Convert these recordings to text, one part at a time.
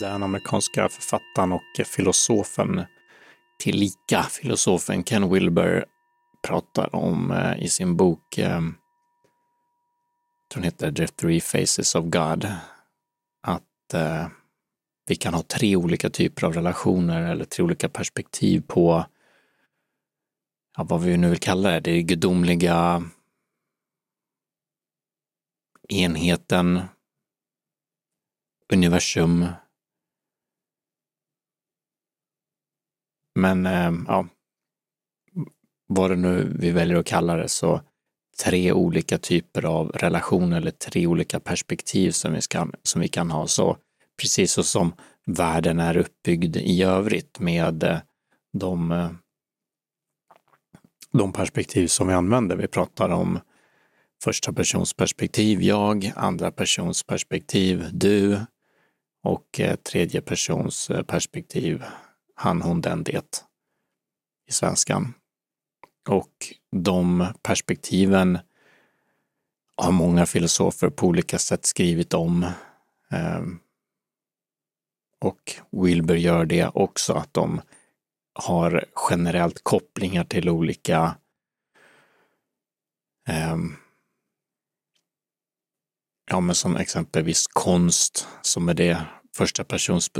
Den amerikanska författaren och filosofen, tillika filosofen Ken Wilber, pratar om eh, i sin bok, eh, den heter The Three Faces of God, att eh, vi kan ha tre olika typer av relationer eller tre olika perspektiv på ja, vad vi nu vill kalla det, det gudomliga enheten, universum. Men eh, ja, vad det nu vi väljer att kalla det, så tre olika typer av relationer eller tre olika perspektiv som vi, ska, som vi kan ha. Så precis så som världen är uppbyggd i övrigt med eh, de, eh, de perspektiv som vi använder. Vi pratar om första persons perspektiv jag, andra persons perspektiv du och eh, tredje persons perspektiv han, hon, den, det i svenskan. Och de perspektiven har många filosofer på olika sätt skrivit om. Ehm, och Wilbur gör det också, att de har generellt kopplingar till olika ehm, ja, men som exempelvis konst, som är det första persons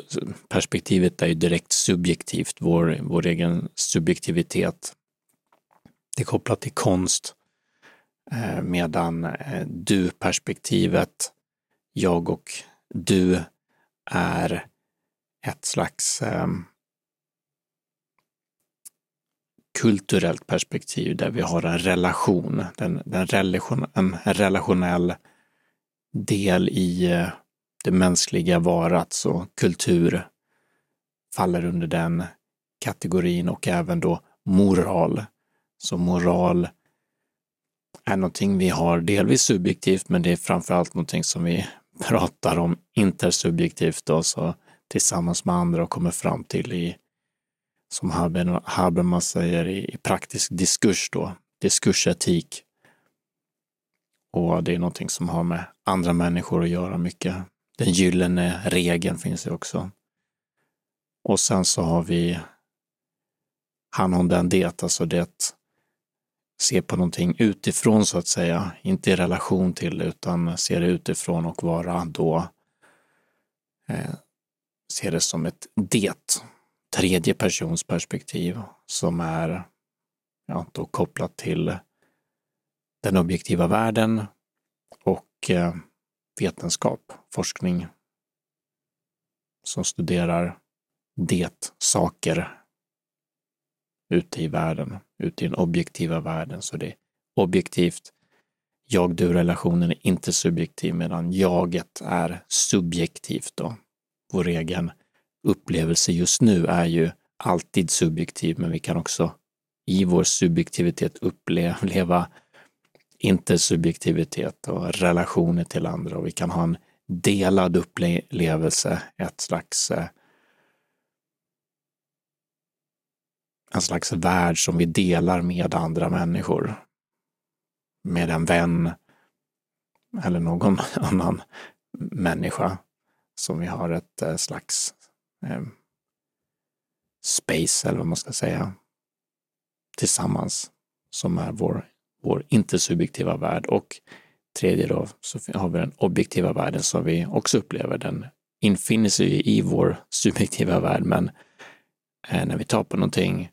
perspektivet är ju direkt subjektivt, vår, vår egen subjektivitet. Det är kopplat till konst, eh, medan eh, du-perspektivet, jag och du, är ett slags eh, kulturellt perspektiv där vi har en relation, den, den relation, en relationell del i det mänskliga varat, så kultur faller under den kategorin och även då moral. Så moral är någonting vi har delvis subjektivt, men det är framförallt någonting som vi pratar om intersubjektivt och så tillsammans med andra och kommer fram till i, som Habermas säger, i, i praktisk diskurs då, diskursetik. Och det är någonting som har med andra människor att göra mycket. Den gyllene regeln finns ju också. Och sen så har vi han, hon, den, det, alltså det se på någonting utifrån så att säga, inte i relation till utan se det utifrån och vara då eh, se det som ett det, tredje persons perspektiv som är ja, då kopplat till den objektiva världen och eh, vetenskap, forskning som studerar det, saker ute i världen, ute i den objektiva världen. Så det är objektivt. Jag-du-relationen är inte subjektiv medan jaget är subjektivt. Då vår egen upplevelse just nu är ju alltid subjektiv, men vi kan också i vår subjektivitet uppleva intersubjektivitet och relationer till andra och vi kan ha en delad upplevelse, ett slags eh, en slags värld som vi delar med andra människor. Med en vän eller någon annan människa som vi har ett eh, slags eh, space, eller vad man ska säga, tillsammans, som är vår, vår intersubjektiva värld. Och tredje då, så har vi den objektiva världen som vi också upplever. Den infinner sig i vår subjektiva värld, men eh, när vi tar på någonting,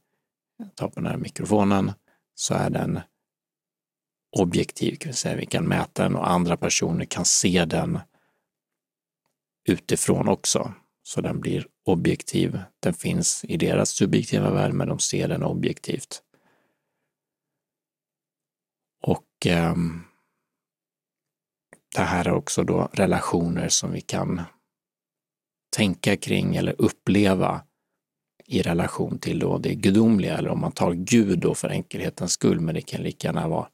tar på den här mikrofonen, så är den objektiv, kan vi säga. Vi kan mäta den och andra personer kan se den utifrån också. Så den blir objektiv. Den finns i deras subjektiva värld, men de ser den objektivt. Och eh, det här är också då relationer som vi kan tänka kring eller uppleva i relation till då det gudomliga, eller om man tar Gud då för enkelhetens skull, men det kan lika gärna vara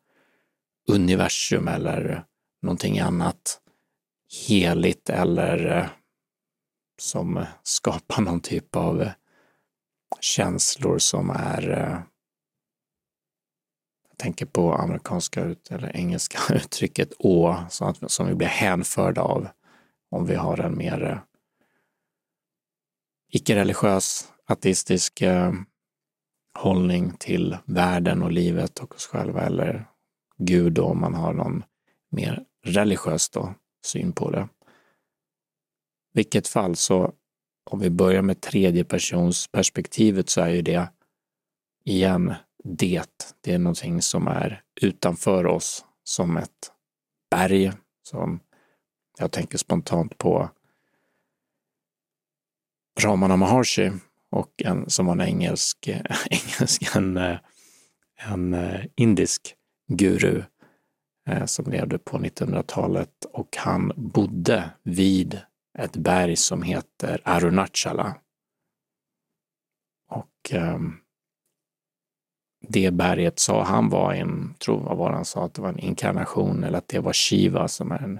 universum eller någonting annat heligt eller eh, som skapar någon typ av eh, känslor som är eh, tänker på amerikanska ut, eller engelska uttrycket å, som vi blir hänförda av om vi har en mer eh, icke-religiös, ateistisk eh, hållning till världen och livet och oss själva eller Gud då, om man har någon mer religiös då, syn på det. Vilket fall så, om vi börjar med tredjepersonsperspektivet så är ju det igen det. Det är någonting som är utanför oss som ett berg som jag tänker spontant på Ramana Maharshi och en som var en engelsk, engelsk en, en eh, indisk guru eh, som levde på 1900-talet och han bodde vid ett berg som heter Arunachala. Och um, det berget sa han var en, tror vad var han sa, att det var en inkarnation eller att det var Shiva som är en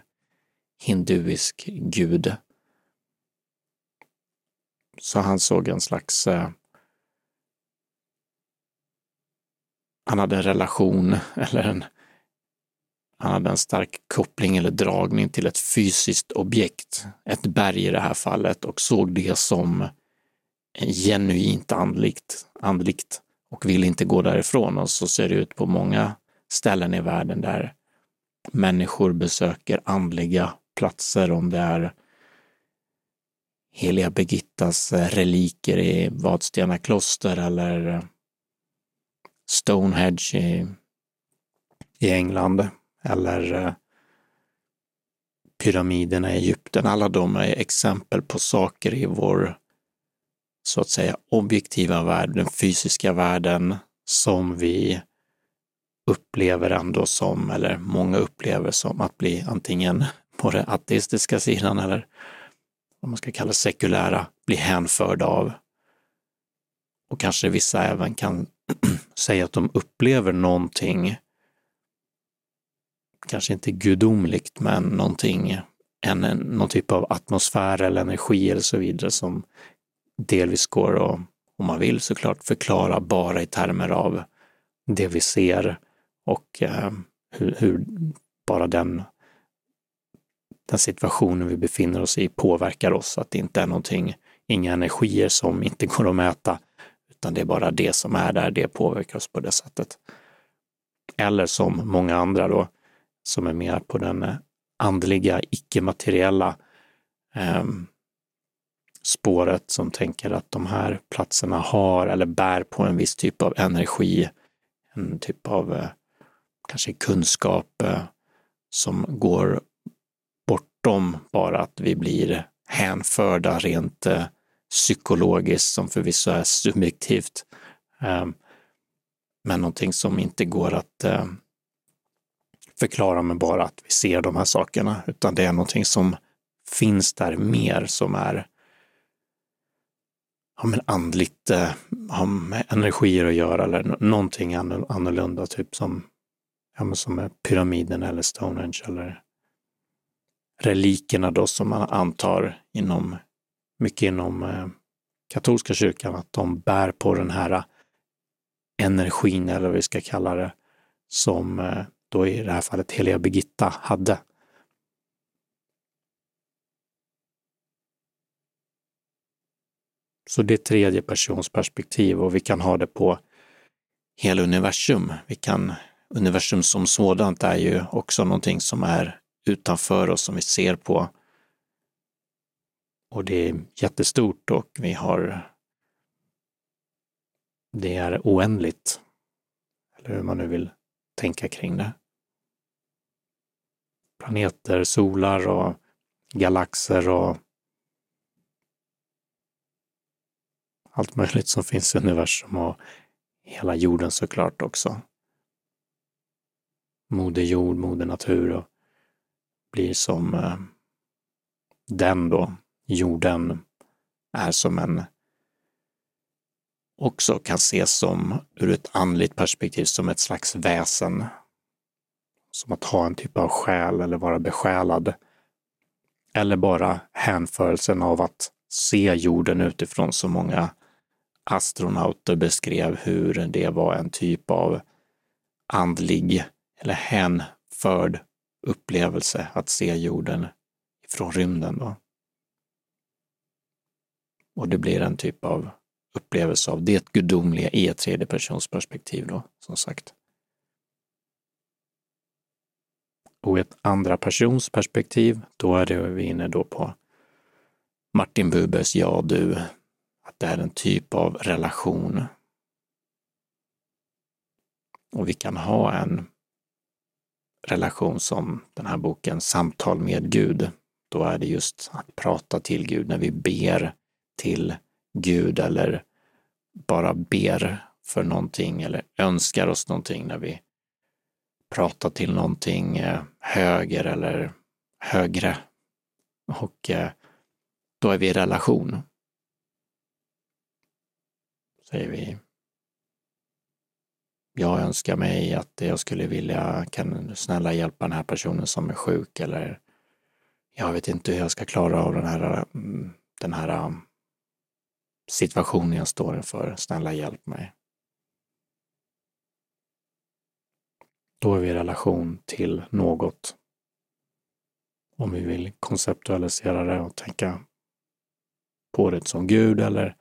hinduisk gud. Så han såg en slags eh, han hade en relation eller en, han hade en stark koppling eller dragning till ett fysiskt objekt, ett berg i det här fallet, och såg det som genuint andligt, andligt och vill inte gå därifrån. Och så ser det ut på många ställen i världen där människor besöker andliga platser, om det är heliga Birgittas eh, reliker i Vadstena kloster eller eh, Stonehenge i, i England eller eh, pyramiderna i Egypten. Alla de är exempel på saker i vår så att säga objektiva värld, den fysiska världen som vi upplever ändå som, eller många upplever som att bli antingen på den ateistiska sidan eller vad man ska kalla sekulära, bli hänförda av. Och kanske vissa även kan säga att de upplever någonting, kanske inte gudomligt, men någonting, en, någon typ av atmosfär eller energi eller så vidare som delvis går att, om man vill såklart, förklara bara i termer av det vi ser och eh, hur, hur, bara den, den situationen vi befinner oss i påverkar oss, att det inte är någonting, inga energier som inte går att mäta, utan det är bara det som är där, det påverkar oss på det sättet. Eller som många andra då, som är mer på den eh, andliga, icke-materiella eh, spåret som tänker att de här platserna har eller bär på en viss typ av energi, en typ av eh, kanske kunskap eh, som går bortom bara att vi blir hänförda rent eh, psykologiskt som förvisso är subjektivt. Men någonting som inte går att förklara med bara att vi ser de här sakerna, utan det är någonting som finns där mer som är ja, men andligt, eh, har med energier att göra eller någonting annorlunda, typ som, ja, men som är pyramiden eller Stonehenge eller relikerna då som man antar inom mycket inom eh, katolska kyrkan, att de bär på den här eh, energin, eller vad vi ska kalla det, som eh, då i det här fallet heliga Birgitta hade. Så det är tredje persons perspektiv och vi kan ha det på hela universum. Vi kan, universum som sådant är ju också någonting som är utanför oss, som vi ser på och det är jättestort och vi har det är oändligt. Eller hur man nu vill tänka kring det. Planeter, solar och galaxer och allt möjligt som finns i universum och hela jorden såklart också. Moder jord, moder natur och blir som eh, den då jorden är som en också kan ses som, ur ett andligt perspektiv, som ett slags väsen. Som att ha en typ av själ eller vara besjälad. Eller bara hänförelsen av att se jorden utifrån så många astronauter beskrev hur det var en typ av andlig eller hänförd upplevelse att se jorden från rymden. Då. Och det blir en typ av upplevelse av det gudomliga i ett tredje persons perspektiv då, som sagt. Och ett andra persons perspektiv, då är det vi inne då på Martin Bubers Ja du, att det är en typ av relation. Och vi kan ha en relation som den här boken Samtal med Gud. Då är det just att prata till Gud när vi ber till Gud eller bara ber för någonting eller önskar oss någonting när vi pratar till någonting eh, höger eller högre. Och eh, då är vi i relation. Säger vi. Jag önskar mig att jag skulle vilja, kan du snälla hjälpa den här personen som är sjuk eller jag vet inte hur jag ska klara av den här, den här um, situationen jag står inför. Snälla hjälp mig. Då är vi i relation till något. Om vi vill konceptualisera det och tänka på det som Gud eller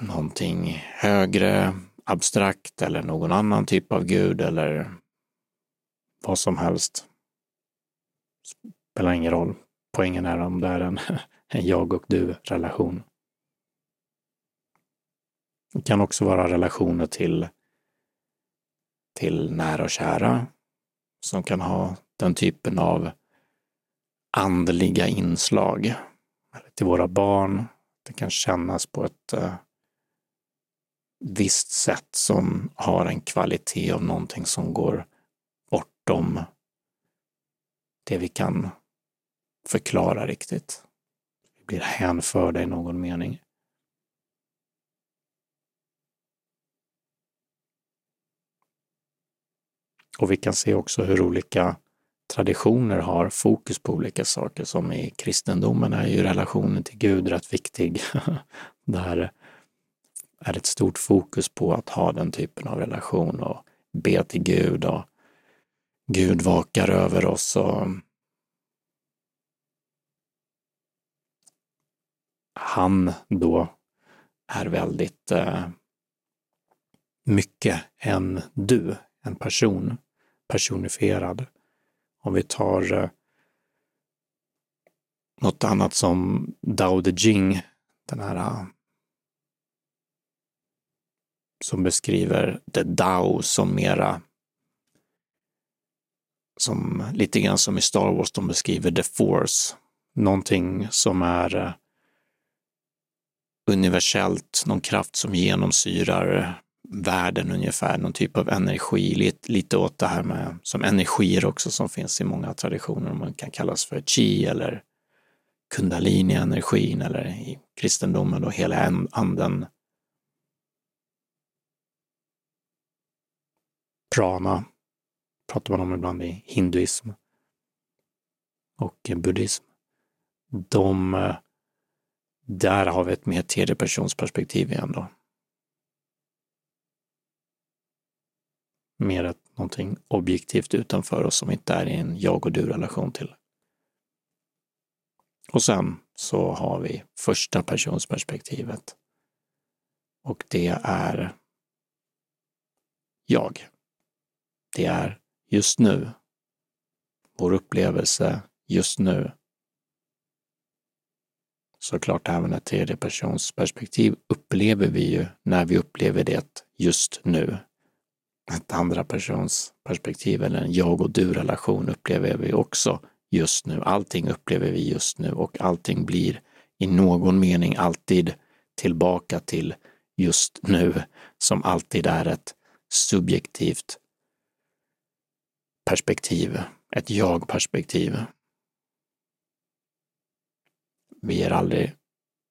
någonting högre, abstrakt eller någon annan typ av Gud eller vad som helst. Spelar ingen roll. Poängen är om det är en, en jag och du-relation. Det kan också vara relationer till, till nära och kära som kan ha den typen av andliga inslag. Till våra barn. Det kan kännas på ett uh, visst sätt som har en kvalitet av någonting som går bortom det vi kan förklara riktigt. Vi blir hänförda i någon mening. Och vi kan se också hur olika traditioner har fokus på olika saker, som i kristendomen är ju relationen till Gud rätt viktig. Där är ett stort fokus på att ha den typen av relation och be till Gud och Gud vakar över oss och han då är väldigt eh, mycket en du, en person, personifierad. Om vi tar eh, något annat som Dao De Jing, den här eh, som beskriver det Dao som mera som lite grann som i Star Wars, de beskriver the force. Någonting som är eh, universellt, någon kraft som genomsyrar världen ungefär, någon typ av energi, lite, lite åt det här med som energier också som finns i många traditioner, man kan kallas för chi eller kundalini-energin eller i kristendomen då hela anden. Prana pratar man om ibland i hinduism och buddhism. De, eh, där har vi ett mer tredjepersonsperspektiv igen då. Mer ett, någonting objektivt utanför oss som inte är i en jag och du-relation till. Och sen så har vi första personsperspektivet. Och det är jag. Det är just nu. Vår upplevelse just nu. Såklart även ett tredjepersonsperspektiv upplever vi ju när vi upplever det just nu. Ett andra persons perspektiv eller en jag och du-relation upplever vi också just nu. Allting upplever vi just nu och allting blir i någon mening alltid tillbaka till just nu, som alltid är ett subjektivt perspektiv, ett jag-perspektiv. Vi är aldrig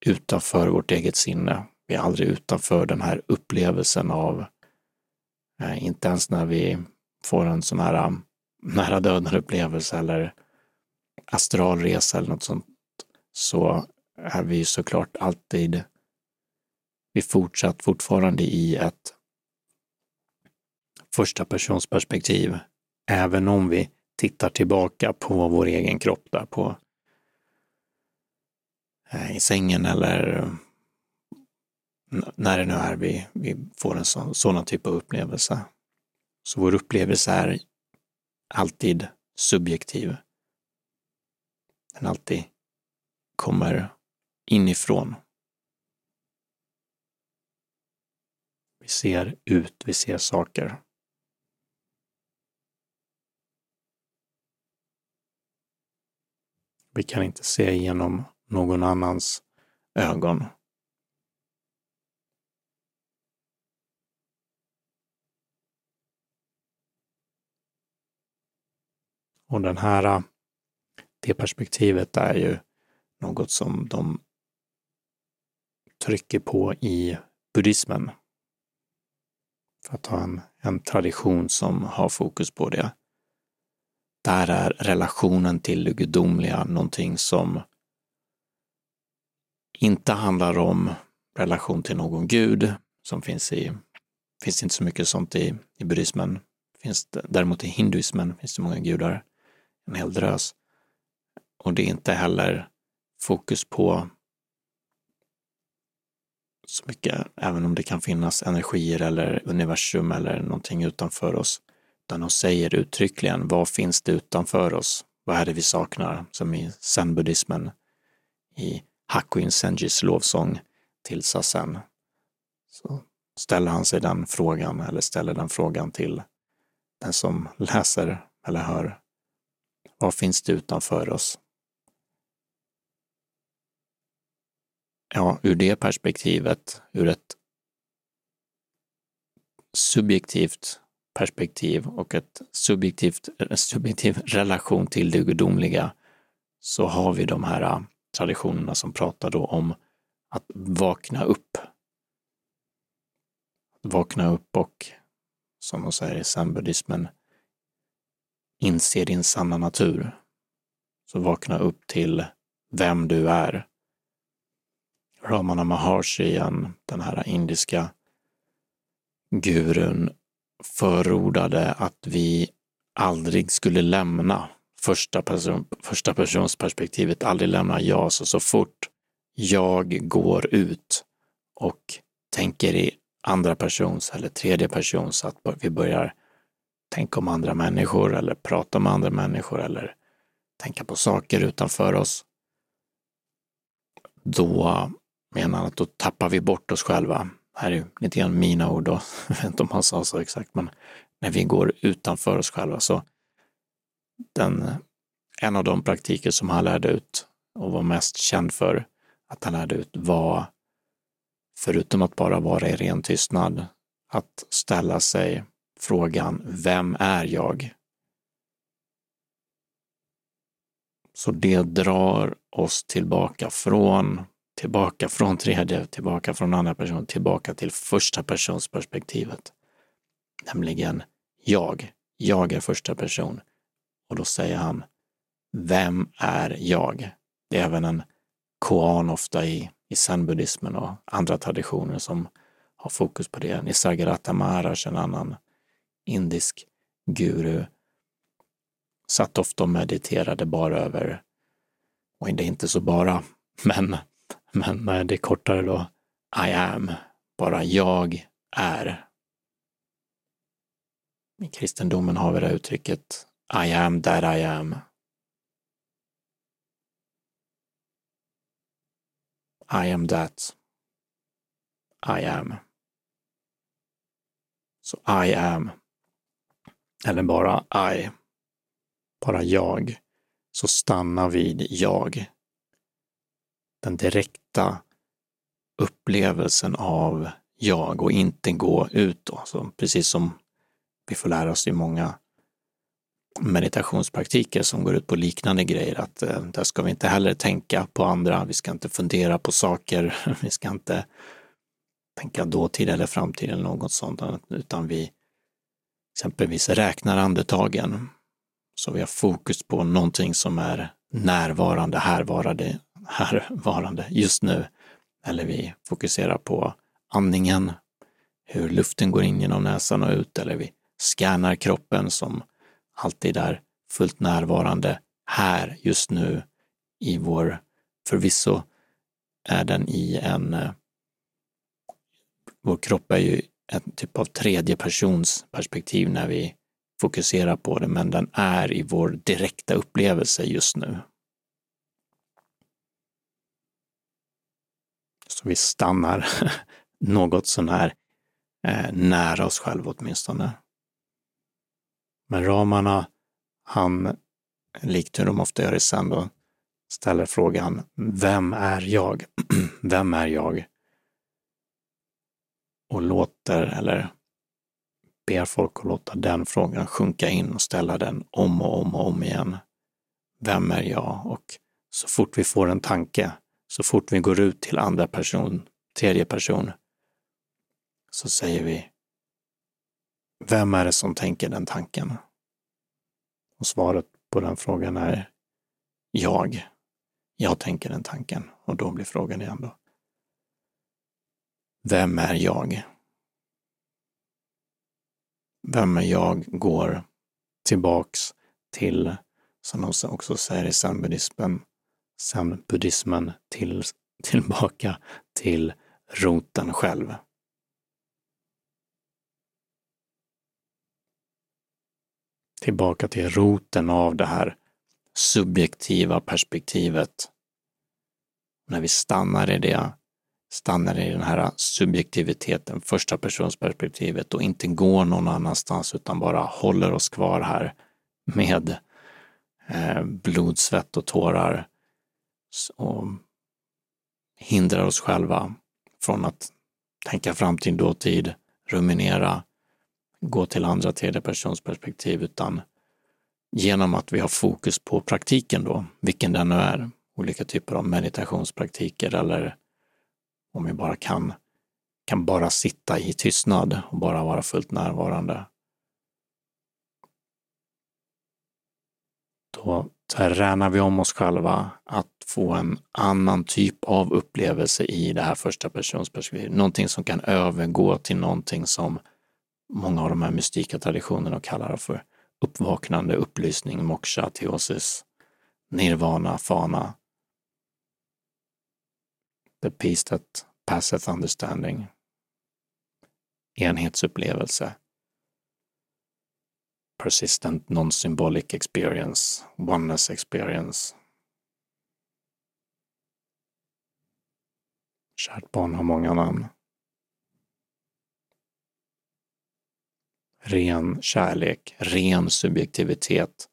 utanför vårt eget sinne. Vi är aldrig utanför den här upplevelsen av, eh, inte ens när vi får en sån här um, nära döden upplevelse eller astralresa eller något sånt, så är vi såklart alltid, vi fortsatt fortfarande i ett första persons perspektiv även om vi tittar tillbaka på vår egen kropp där på eh, i sängen eller när det nu är vi, vi får en sån, sådan typ av upplevelse. Så vår upplevelse är alltid subjektiv. Den alltid kommer inifrån. Vi ser ut, vi ser saker. Vi kan inte se genom någon annans ögon. Och den här, äh, det perspektivet är ju något som de trycker på i buddhismen. För att ha en, en tradition som har fokus på det. Där är relationen till det gudomliga någonting som inte handlar om relation till någon gud, som finns i, finns inte så mycket sånt i, i buddhismen. Finns det, däremot i hinduismen finns det många gudar, en hel drös. Och det är inte heller fokus på så mycket, även om det kan finnas energier eller universum eller någonting utanför oss. Utan de säger uttryckligen, vad finns det utanför oss? Vad är det vi saknar? Som i zen-buddhismen, i Hakuin Senjis lovsång till Sazen. Så ställer han sig den frågan, eller ställer den frågan till den som läser eller hör. Vad finns det utanför oss? Ja, ur det perspektivet, ur ett subjektivt perspektiv och ett subjektivt, en subjektiv relation till det gudomliga så har vi de här äh, traditionerna som pratar då om att vakna upp. Vakna upp och, som de säger i zenbuddismen inse din sanna natur. Så vakna upp till vem du är. Ramana Maharshi, den här indiska gurun, förordade att vi aldrig skulle lämna första, person, första persons perspektivet, aldrig lämna jag. Så, så fort jag går ut och tänker i andra persons eller tredje persons, att vi börjar tänka om andra människor eller prata med andra människor eller tänka på saker utanför oss, då menar han att då tappar vi bort oss själva här är lite grann mina ord då, jag vet inte om han sa så exakt, men när vi går utanför oss själva så den, en av de praktiker som han lärde ut och var mest känd för att han lärde ut var, förutom att bara vara i ren tystnad, att ställa sig frågan Vem är jag? Så det drar oss tillbaka från tillbaka från tredje, tillbaka från andra person, tillbaka till första persons perspektivet. Nämligen jag. Jag är första person. Och då säger han, vem är jag? Det är även en koan ofta i, i zen-buddhismen och andra traditioner som har fokus på det. Nisargadatta Maharaj, en annan indisk guru, satt ofta och mediterade bara över, och det är inte så bara, men men det är kortare då. I am, bara jag är. I kristendomen har vi det uttrycket I am that I am. I am that. I am. Så I am. Eller bara I. Bara jag. Så stanna vid jag den direkta upplevelsen av jag och inte gå ut då. Så precis som vi får lära oss i många meditationspraktiker som går ut på liknande grejer, att eh, där ska vi inte heller tänka på andra, vi ska inte fundera på saker, vi ska inte tänka dåtid eller framtid eller något sånt, utan vi exempelvis räknar andetagen. Så vi har fokus på någonting som är närvarande, härvarande, härvarande just nu. Eller vi fokuserar på andningen, hur luften går in genom näsan och ut, eller vi scannar kroppen som alltid är fullt närvarande här just nu i vår förvisso är den i en... Eh, vår kropp är ju en typ av tredje persons perspektiv när vi fokuserar på det, men den är i vår direkta upplevelse just nu. Så vi stannar något sånär eh, nära oss själva åtminstone. Men ramarna, han, likt hur de ofta gör i sen då, ställer frågan Vem är jag? Vem är jag? Och låter, eller ber folk att låta den frågan sjunka in och ställa den om och om och om igen. Vem är jag? Och så fort vi får en tanke, så fort vi går ut till andra person, tredje person, så säger vi Vem är det som tänker den tanken? Och svaret på den frågan är Jag. Jag tänker den tanken. Och då blir frågan igen då. Vem är jag? Vem är jag går tillbaks till, som de också säger i zen-buddhismen, buddhismen till, tillbaka till roten själv. Tillbaka till roten av det här subjektiva perspektivet. När vi stannar i det, stannar i den här subjektiviteten, första persons perspektivet och inte går någon annanstans utan bara håller oss kvar här med eh, blod, svett och tårar och hindrar oss själva från att tänka framtid, dåtid, ruminera, gå till andra tredje persons perspektiv, utan genom att vi har fokus på praktiken då, vilken den nu är, olika typer av meditationspraktiker eller om vi bara kan, kan bara sitta i tystnad och bara vara fullt närvarande. Då tränar vi om oss själva att få en annan typ av upplevelse i det här första personsperspektivet. Någonting som kan övergå till någonting som många av de här mystika traditionerna kallar för uppvaknande, upplysning, moksha, teosis, nirvana, fana. The peace that passeth understanding. Enhetsupplevelse. Persistent non-symbolic experience, oneness experience. Kärt barn har många namn. ren kärlek, ren subjektivitet,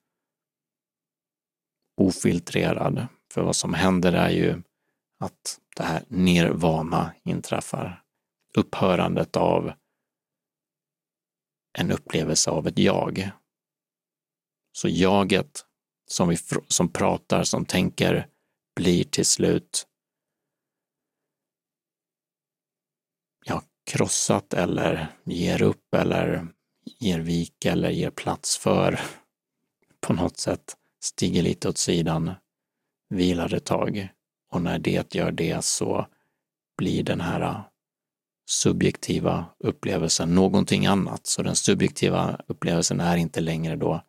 ofiltrerad. För vad som händer är ju att det här nirvana inträffar. Upphörandet av en upplevelse av ett jag. Så jaget som, vi, som pratar, som tänker, blir till slut ja, krossat eller ger upp eller ger vika eller ger plats för på något sätt stiger lite åt sidan, vilar ett tag och när det gör det så blir den här subjektiva upplevelsen någonting annat. Så den subjektiva upplevelsen är inte längre då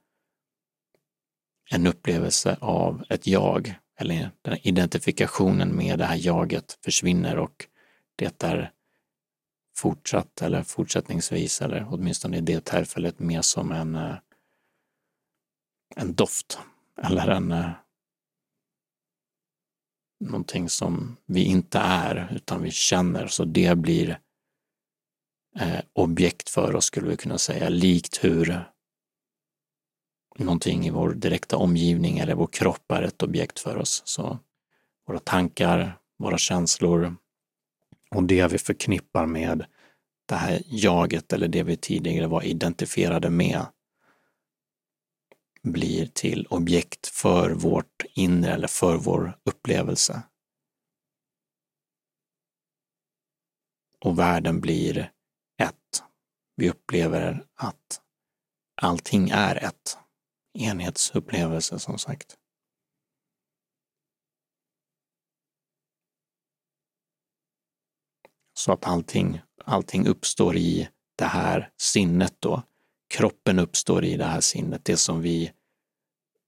en upplevelse av ett jag eller den identifikationen med det här jaget försvinner och det är fortsatt eller fortsättningsvis eller åtminstone i det tillfället mer som en, eh, en doft eller en eh, någonting som vi inte är utan vi känner så det blir Eh, objekt för oss skulle vi kunna säga, likt hur någonting i vår direkta omgivning eller vår kropp är ett objekt för oss. Så våra tankar, våra känslor, och det vi förknippar med det här jaget eller det vi tidigare var identifierade med blir till objekt för vårt inre eller för vår upplevelse. Och världen blir. Vi upplever att allting är ett. Enhetsupplevelse som sagt. Så att allting, allting uppstår i det här sinnet då. Kroppen uppstår i det här sinnet, det som vi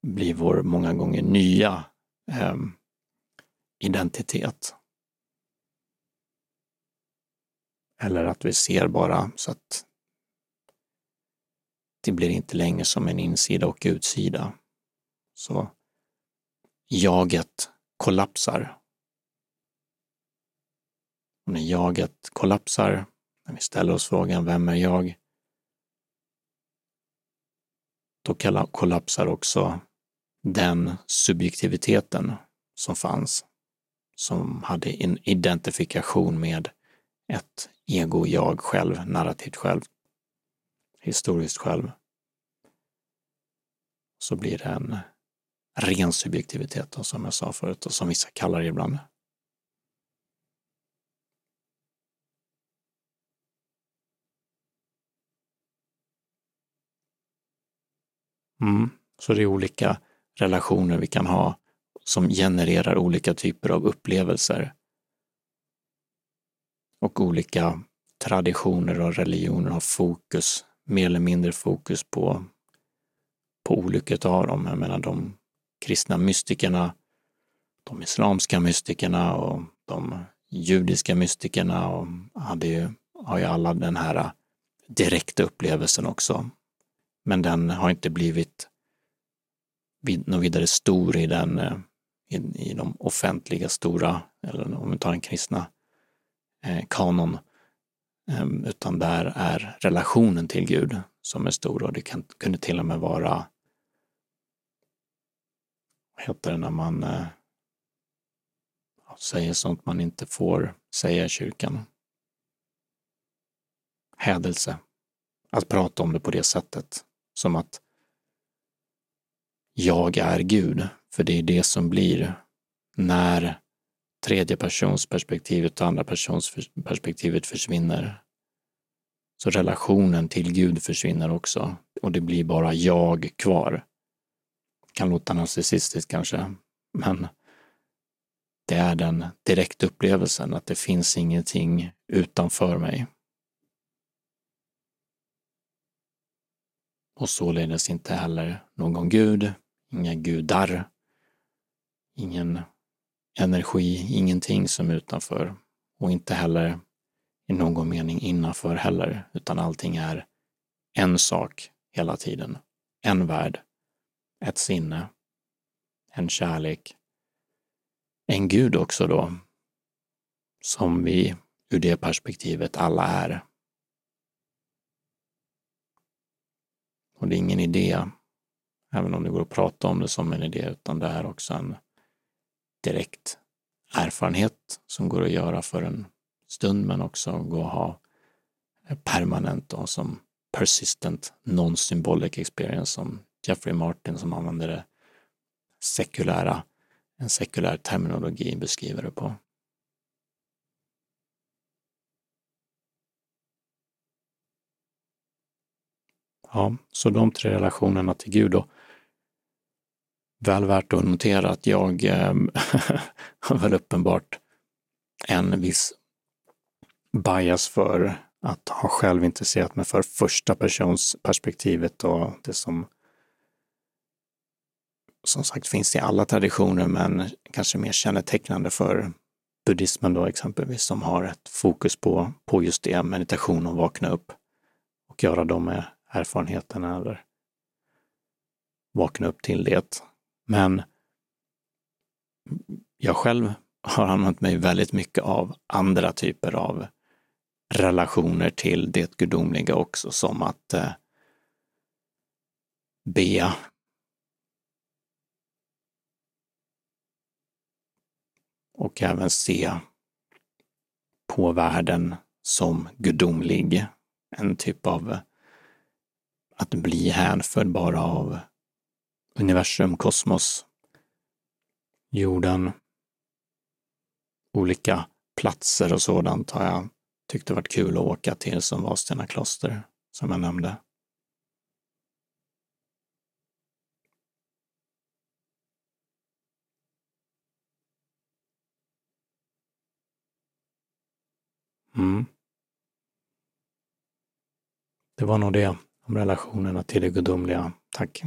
blir vår många gånger nya eh, identitet. Eller att vi ser bara så att det blir inte längre som en insida och utsida. Så jaget kollapsar. Och när jaget kollapsar, när vi ställer oss frågan vem är jag? Då kollapsar också den subjektiviteten som fanns, som hade en identifikation med ett ego, jag själv, narrativt själv, historiskt själv. Så blir det en ren subjektivitet då, som jag sa förut och som vissa kallar det ibland. Mm. Så det är olika relationer vi kan ha som genererar olika typer av upplevelser. Och olika traditioner och religioner har fokus, mer eller mindre fokus på, på olika av dem. Jag menar de kristna mystikerna, de islamska mystikerna och de judiska mystikerna och hade ju, har ju alla den här direkta upplevelsen också. Men den har inte blivit något vidare stor i den eh, i, i de offentliga stora, eller om vi tar den kristna eh, kanon, eh, Ehm, utan där är relationen till Gud som är stor och det kan, kunde till och med vara, vad heter det när man eh, säger sånt man inte får säga i kyrkan? Hädelse. Att prata om det på det sättet, som att jag är Gud, för det är det som blir när tredje persons perspektivet och andra persons perspektivet försvinner. Så relationen till Gud försvinner också och det blir bara jag kvar. Kan låta narcissistiskt kanske, men det är den direkta upplevelsen att det finns ingenting utanför mig. Och således inte heller någon gud, inga gudar, ingen energi, ingenting som är utanför och inte heller i någon mening innanför heller, utan allting är en sak hela tiden. En värld, ett sinne, en kärlek, en gud också då, som vi ur det perspektivet alla är. Och det är ingen idé, även om det går att prata om det som en idé, utan det är också en direkt erfarenhet som går att göra för en stund men också gå att ha permanent och som persistent non-symbolic experience som Jeffrey Martin som använder det sekulära, en sekulär terminologi beskriver det på. Ja, så de tre relationerna till Gud då väl värt att notera att jag ehm, har väl uppenbart en viss bias för att ha själv intresserat mig för första persons perspektivet och det som som sagt finns i alla traditioner men kanske mer kännetecknande för buddhismen då exempelvis som har ett fokus på, på just det, meditation och vakna upp och göra de erfarenheterna eller vakna upp till det. Men jag själv har använt mig väldigt mycket av andra typer av relationer till det gudomliga också, som att eh, be och även se på världen som gudomlig. En typ av att bli hänförd bara av universum, kosmos, jorden, olika platser och sådant har jag tyckt det varit kul att åka till som Vadstena kloster, som jag nämnde. Mm. Det var nog det om relationerna till det gudomliga. Tack.